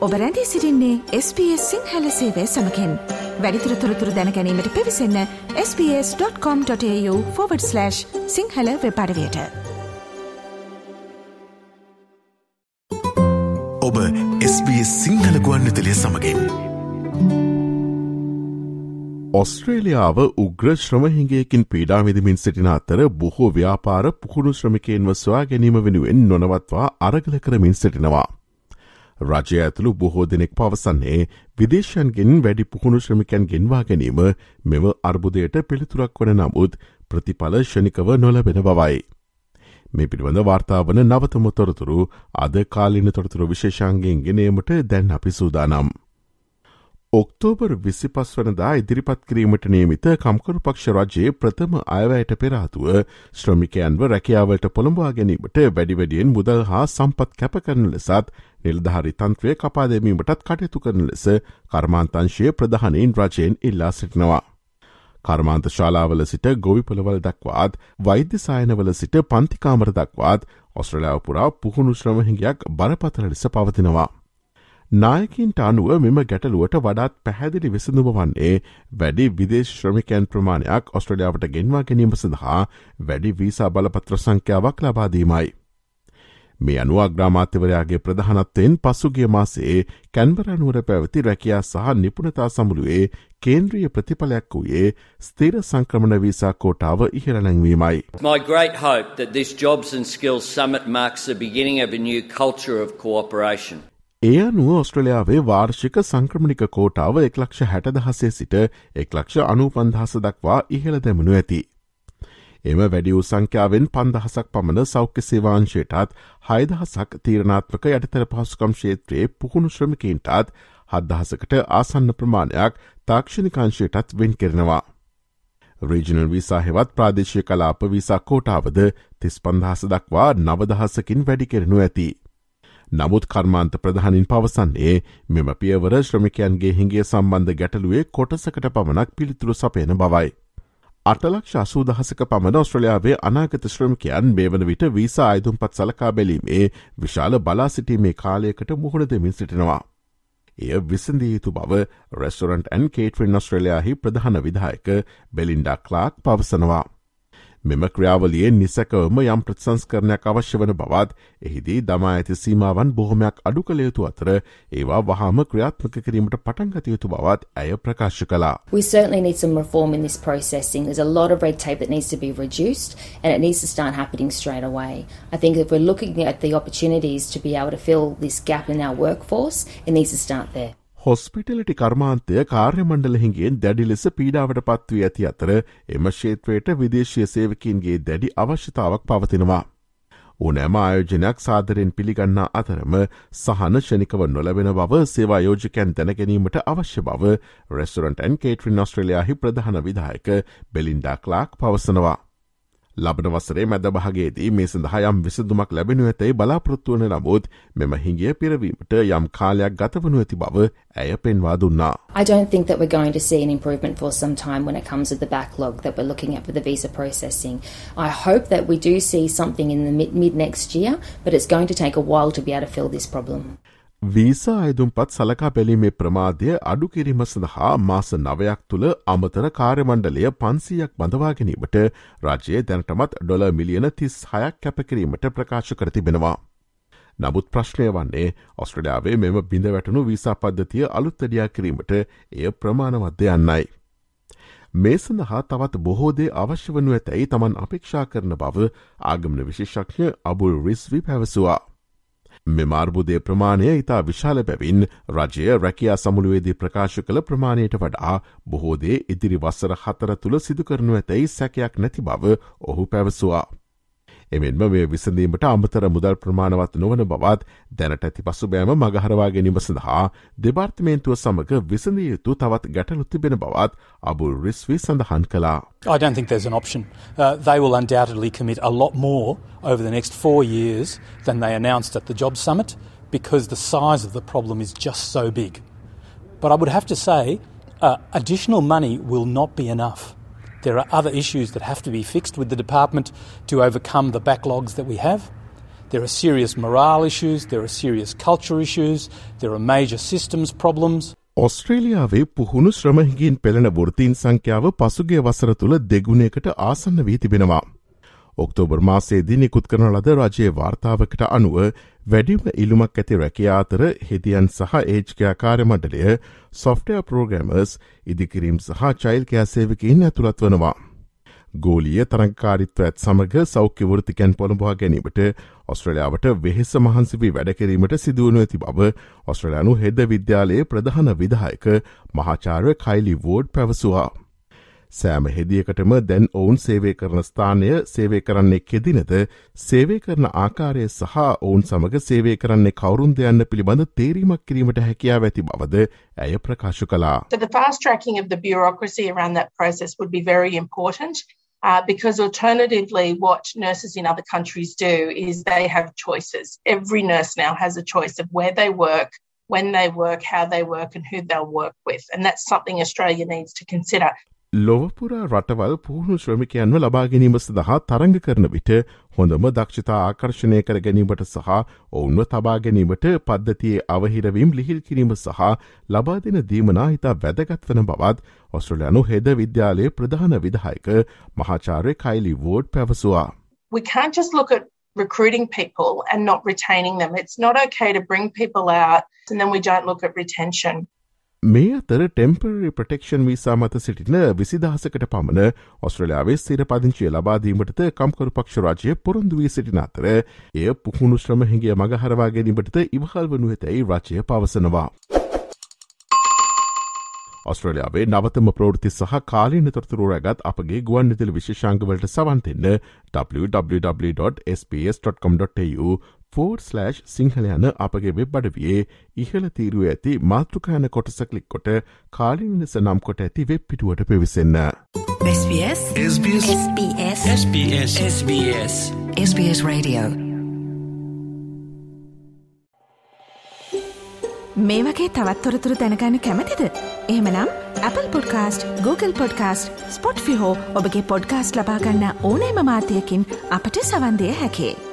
ඔබ රැඳී සිරින්නේ SBS සිංහල සේවය සමකෙන්. වැඩිතුර තොරතුර දැනැනීමට පිවිසන්න ps.com.ta/ සිංහල වෙපඩවයට ඔබ SBS සිංහල ගුවන්විතලය සමඟින් ඔස්ට්‍රේලියාව උග්‍ර ශ්‍රමහිගයකින් පීඩා විදිමින් සිටින අතර බොහෝ ව්‍යාපාර පුහුණු ශ්‍රමිකයෙන් වස්වා ගැනීම වෙනුවෙන් නොනවත්වා අරගල කරමින් සිටිනවා. රජය ඇතුළු බොහෝ දෙනෙක් පවසන්නේ විදේශයන්ගෙන් වැඩි පුහුණු ශ්‍රමිකැන් ගෙන්වා ගැනීම මෙම අර්බුදයට පිළිතුරක් වන නමුත් ප්‍රතිඵල ෂණිකව නොලබෙන බවයි. මේ පිළිබඳ වාර්තාාවන නවතම තොරතුරු අද කාලින තොරතුරු විශේෂන්ගෙන් ගෙනීමට දැන් අපි සූදානම්. ඔක්තෝබර් විසි පස් වනදා ඉදිරිපත් කිරීමට නේමිත කම්කරු පක්ෂ රජයේ ප්‍රථම අයවැයට පෙරාතුව ශ්‍රමිකයන්ව රැකියාවට පොළඹවා ගැනීමට වැඩිවැඩියෙන් මුදල් හා සම්පත් කැප කරන ලෙසත් නිල්ධහරි තන්ත්‍රය කපාදැමීමටත් කටයුතු කරන ලෙස කර්මාන්තංශය ප්‍රධානයෙන් රජයෙන් ඉල්ලා සිටිනවා. කර්මාන්ත ශාලාවල සිට ගොවිපොළවල් දක්වාත් වෛද්‍ය සායනවල සිට පන්තිකාමර දක්වාත් ඔස්ට්‍රලයාාව පුරා පුහුණු ශ්‍රමහිගයක් බරපතල ලෙස පවතිනවා. නායකින්ට අනුව මෙම ගැටලුවට වඩාත් පැහැදිලි විසඳුම වන්නේ වැඩි විදේශ ශ්‍රමිකයන් ප්‍රමාණයක් ඔස්ට්‍රලියාවට ගෙන්වා ගැනීම සඳහා වැඩි වීසා බලපත්‍ර සංඛ්‍යාවක් ලබාදීමයි. මේ අනුව අග්‍රාමාත්‍යවරයාගේ ප්‍රධානත්වයෙන් පසුගිය මාසේ කැන්බරනුවර පැවති රැකයා සහ නිපුණතා සමුළුවේ කේන්ද්‍රිය ප්‍රතිඵලයක් වූයේ ස්තීර සංක්‍රමණ වීසා කෝටාව ඉහරලැංවීමයි. My great hope that this Jobs and Skills Summit marks the beginning of a new culture of cooperation. ඒ අනුව ඔස්ට්‍රලයාාවේ වාර්ෂික සංක්‍රමණික කෝටාව එක්ලක්ෂ හැටදහසේ සිට එක්ලක්ෂ අනූපන්දහස දක්වා ඉහළ දැමනු ඇති. එම වැඩි වූ සංඛ්‍යාවෙන් පන්දහසක් පමණ සෞඛ්‍ය සේවාංශයටත් හයිදහසක් තීරණාත්මක යටතර පහසුකම් ක්ෂේත්‍රයේ පුහුණු ශ්‍රමිකීන්ටත් හදදහසකට ආසන්න ප්‍රමාණයක් තාක්ෂණිකාංශයටත් වෙන් කරනවා. රීජනල් විසා හෙවත් ප්‍රාදේශය කලාප විසා කෝටාවද තිස් පන්දහස දක්වා නවදහසකින් වැඩි කරනු ඇති. නමුත් කර්මාන්ත ප්‍රධානින් පවසන්නේ මෙම පියවර ශ්‍රමිකයන්ගේ හිගේ සම්බන්ධ ගැටලුවේ කොටසකට පමණක් පිළිතුරු සපයන බවයි. අටලක්ෂ අසූදහසක පමණ ඔස්ට්‍රලයාාවේ අනාගත ශ්‍රමිකයන් බේවන විට වීසා අයුතුම් පත් සලකා බැලීමේ විශාල බලා සිටීමේ කාලයකට මුහුණ දෙමින් සිටිනවා. එය විසඳිය යුතු බව රෙස්ටරන්ට් ඇන් කේට්‍රින් ඔස්ට්‍රලයාහි ප්‍රධාන විදායක බෙලින්ඩා ක්ලාක් පවසනවා. මෙම ක්‍රියාවලියෙන් නිසැකවම යම් ප්‍රත්සංස්කරණයක් අවශ්‍ය වන බවත් එහිදී දමා ඇති සීමාවන් බොහොමයක් අඩු කළ යුතු අතර ඒවා වහාම ක්‍රියාත්මක කිරීමට පටන්ගත යුතු බවත් ඇය ප්‍රකාශ කලා. We certainly need some reform in this processing. There's a lot of red tape that needs to be reduced and it needs to start happening straight away. I think if we're looking at the opportunities to be able to fill this gap in our workforce, it needs to start there. හොස්පිටලිටි කර්මාන්තය කාර්යමණ්ඩලහිගෙන් දැඩි ලෙස පීඩාවට පත්වී ඇති අතර එම ශේත්‍රයට විදේශය සේවකින්ගේ දැඩි අවශ්‍යතාවක් පවතිනවා. ඕනෑම ආයෝජනයක් සාදරෙන් පිළිගන්නා අතරම සහන ෂණිකව නොලබෙන බව සේවායෝජකයන් දැනගැනීමට අවශ්‍ය බව රෙස්ටරන්ටන් කේට්‍රින් ඔස්ට්‍රලයාහි ප්‍රධාන විදායක බෙලින්ඩා ක්ලාක් පවසනවා. ලබන වසරේ මැද භාගේදී මේ සඳහා යම් විසඳුමක් ලැබෙනු ඇතැයි බලාපොරොත්තුවන නමුත් මෙම හිංගිය පිරවීමට යම් කාලයක් ගතවනු ඇති බව ඇය පෙන්වා දුන්නා. I don't think that we're going to see an improvement for some time when it comes to the backlog that we're looking at for the visa processing. I hope that we do see something in the mid, mid next year, but it's going to take a while to be able to fill this problem. Visa අයදුම්පත් සලකා බැලීමේ ප්‍රමාදය අඩු කිරීම සඳහා මාස නවයක් තුළ අමතර කාර්යමණ්ඩලය පන්සීයක් බඳවාගැනීමට රජයේ දැනටමත් ඩොල මිලියන තිස් හයක් කැපකිරීමට ප්‍රකාශ කර තිබෙනවා. නමුත් ප්‍රශ්නය වන්නේ ඔස්ට්‍රඩාවේ මෙම බිඳ වැටනු වීසා පද්ධතිය අලුත්තඩියා කිරීමට එය ප්‍රමාණවද්ද යන්නයි. මේ සඳහා තවත් බොහෝදේ අවශ්‍ය වනු ඇතැයි තමන් අපේක්ෂා කරන බව ආගමන විශේෂක්ෂ අබුල් රිස්වි පැවසවා. මෙම අර්බුදය ප්‍රමාණය ඉතා විශාල බැවින් රජය රැකයා සමුළුවේදී ප්‍රකාශ කළ ප්‍රමාණයට වඩා බොහෝදේ ඉදිරි වස්සර හතර තුළ සිදුකරනු ඇතැයි සැකයක් නැති බව ඔහු පැවසවා. එමෙන්ම මේ විසඳීමට අමතර මුදල් ප්‍රමාණවත් නොවන බවත් දැනට ඇති පසුබෑම මගහරවා ගැනීම සඳහා දෙපාර්තමේන්තුව සමඟ විසඳිය යුතු තවත් ගැටලු තිබෙන බවත් අබුල් රිස්වි සඳහන් කළා. I don't think there's an option. Uh, they will undoubtedly commit a lot more over the next four years than they announced at the Job Summit because the size of the problem is just so big. But I would have to say, uh, additional money will not be enough. There are other issues that have to be fixed with the department to overcome the backlogs that we have. There are serious morale issues, there are serious culture issues, there are major systems problems. ඔස්ට්‍රේලියාවේ පුහුණු ශ්‍රමහිගින් පෙළෙන වෘතීන් සංඛ්‍යාව පසුගේ වසර තුළ දෙගුණයකට ආසන්න වී තිබෙනවා. October මාසේදී නිකුත් කරන ලද රජයේ වාර්තාවකට අනුව වැඩිම ඉල්ලුමක් ඇති රැකියා අතර හෙදියන් සහ ඒජ්කයා කාර්යමඩලය සොෆ්ටය ප්‍රෝග්‍රමර්ස් ඉදිකිරීම් සහ චයිල්කයා සේවකින් ඇතුළත් වනවා. ගෝලිය තරංකාරිත්ව ඇත් සමඟ සෞඛ්‍යවෘතිකැන් පොළඹවා ගැනීමට ඔස්ට්‍රලයාාවට වෙහෙස මහන්සිවී වැඩකිරීමට සිදුවනු ඇති බව ඔස්ට්‍රලයානු හෙද විද්‍යාලයේ ප්‍රධාන විදායක මහාචාරය කයිලි වෝඩ් පැවසවා. සෑම හෙදියකටම දැන් ඔවුන් සේවය කරන ස්ථානය සේවය කරන්නේ කෙදිනද සේවය කරන ආකාරය සහ ඔවුන් සමඟ සේවය කරන්නේ කවරුන් දෙයන්න පිළිබඳ තේරීමක් කිරීමට හැකියාව ඇති බවද ඇය ප්‍රකාශ කලා. So the fast tracking of the bureaucracy around that process would be very important. Uh, because alternatively, what nurses in other countries do is they have choices. Every nurse now has a choice of where they work, when they work, how they work, and who they'll work with. And that's something Australia needs to consider. ලොවපුරා රටවල් පුහුණු ශ්‍රමිකයන්ව ලබා ගැනීම සඳහා තරඟ කරන විට හොඳම දක්ෂතා ආකර්ශණය කර ගැනීමට සහ ඔවුන්ව තබා ගැනීමට පද්ධතියේ අවහිරවීම් ලිහිල් කිරීම සහ ලබා දෙන දීමනා ඉතා වැදගත් වන බවත් ඔස්ට්‍රලයානු හෙද විද්‍යාලයේ ප්‍රධාන විදායක මහාචාරය කයිලි වෝඩ් පැවසවා. We can't just look at recruiting people and not retaining them. It's not okay to bring people out and then we don't look at retention. මේ අතර ටෙම්පරරි ප්‍රටෙක්ෂන් වීසා මත සිටින විසිදහසකට පමණ ඔස්ට්‍රලයාාවේ සිර පදිංචිය ලබාදීමටද කම්කරු පක්ෂ රාජය පොරොන්දු වී සිටින අතර එය පුහුණු ශ්‍රමහිගේ මගහරවා ගැනීමටද ඉවහල් වනු ඇතැයි රචය පවසනවා. ඔස්ට්‍රලයාාවේ නවතම ප්‍රෘති සහ කාලීන තොරතුරු රැගත් අපගේ ගුවන්නිතිල විශෂංගවලට සවන්තින්න www.sps.com.tu ෆෝඩ්/ සිංහල යන අපගේ වෙබ් අඩවියේ ඉහළ තීරුව ඇති මාතෘකායන කොටස කලික් කොට කාලින් ලෙස නම් කොට ඇති වෙබ් පිටුවට පිවිසන්න. SBS SBS SBS SBS SBS SBS Radio මේ වගේ තවත්තොරතුරු දැනගන්න කැමතිද. එහමනම් Apple podcast Google podcast Spotify ඔබගේ පොඩ්කාස්ට ලබාගන්න ඕනෑ මමාතයකින් අපට සවන්දය හැකේ.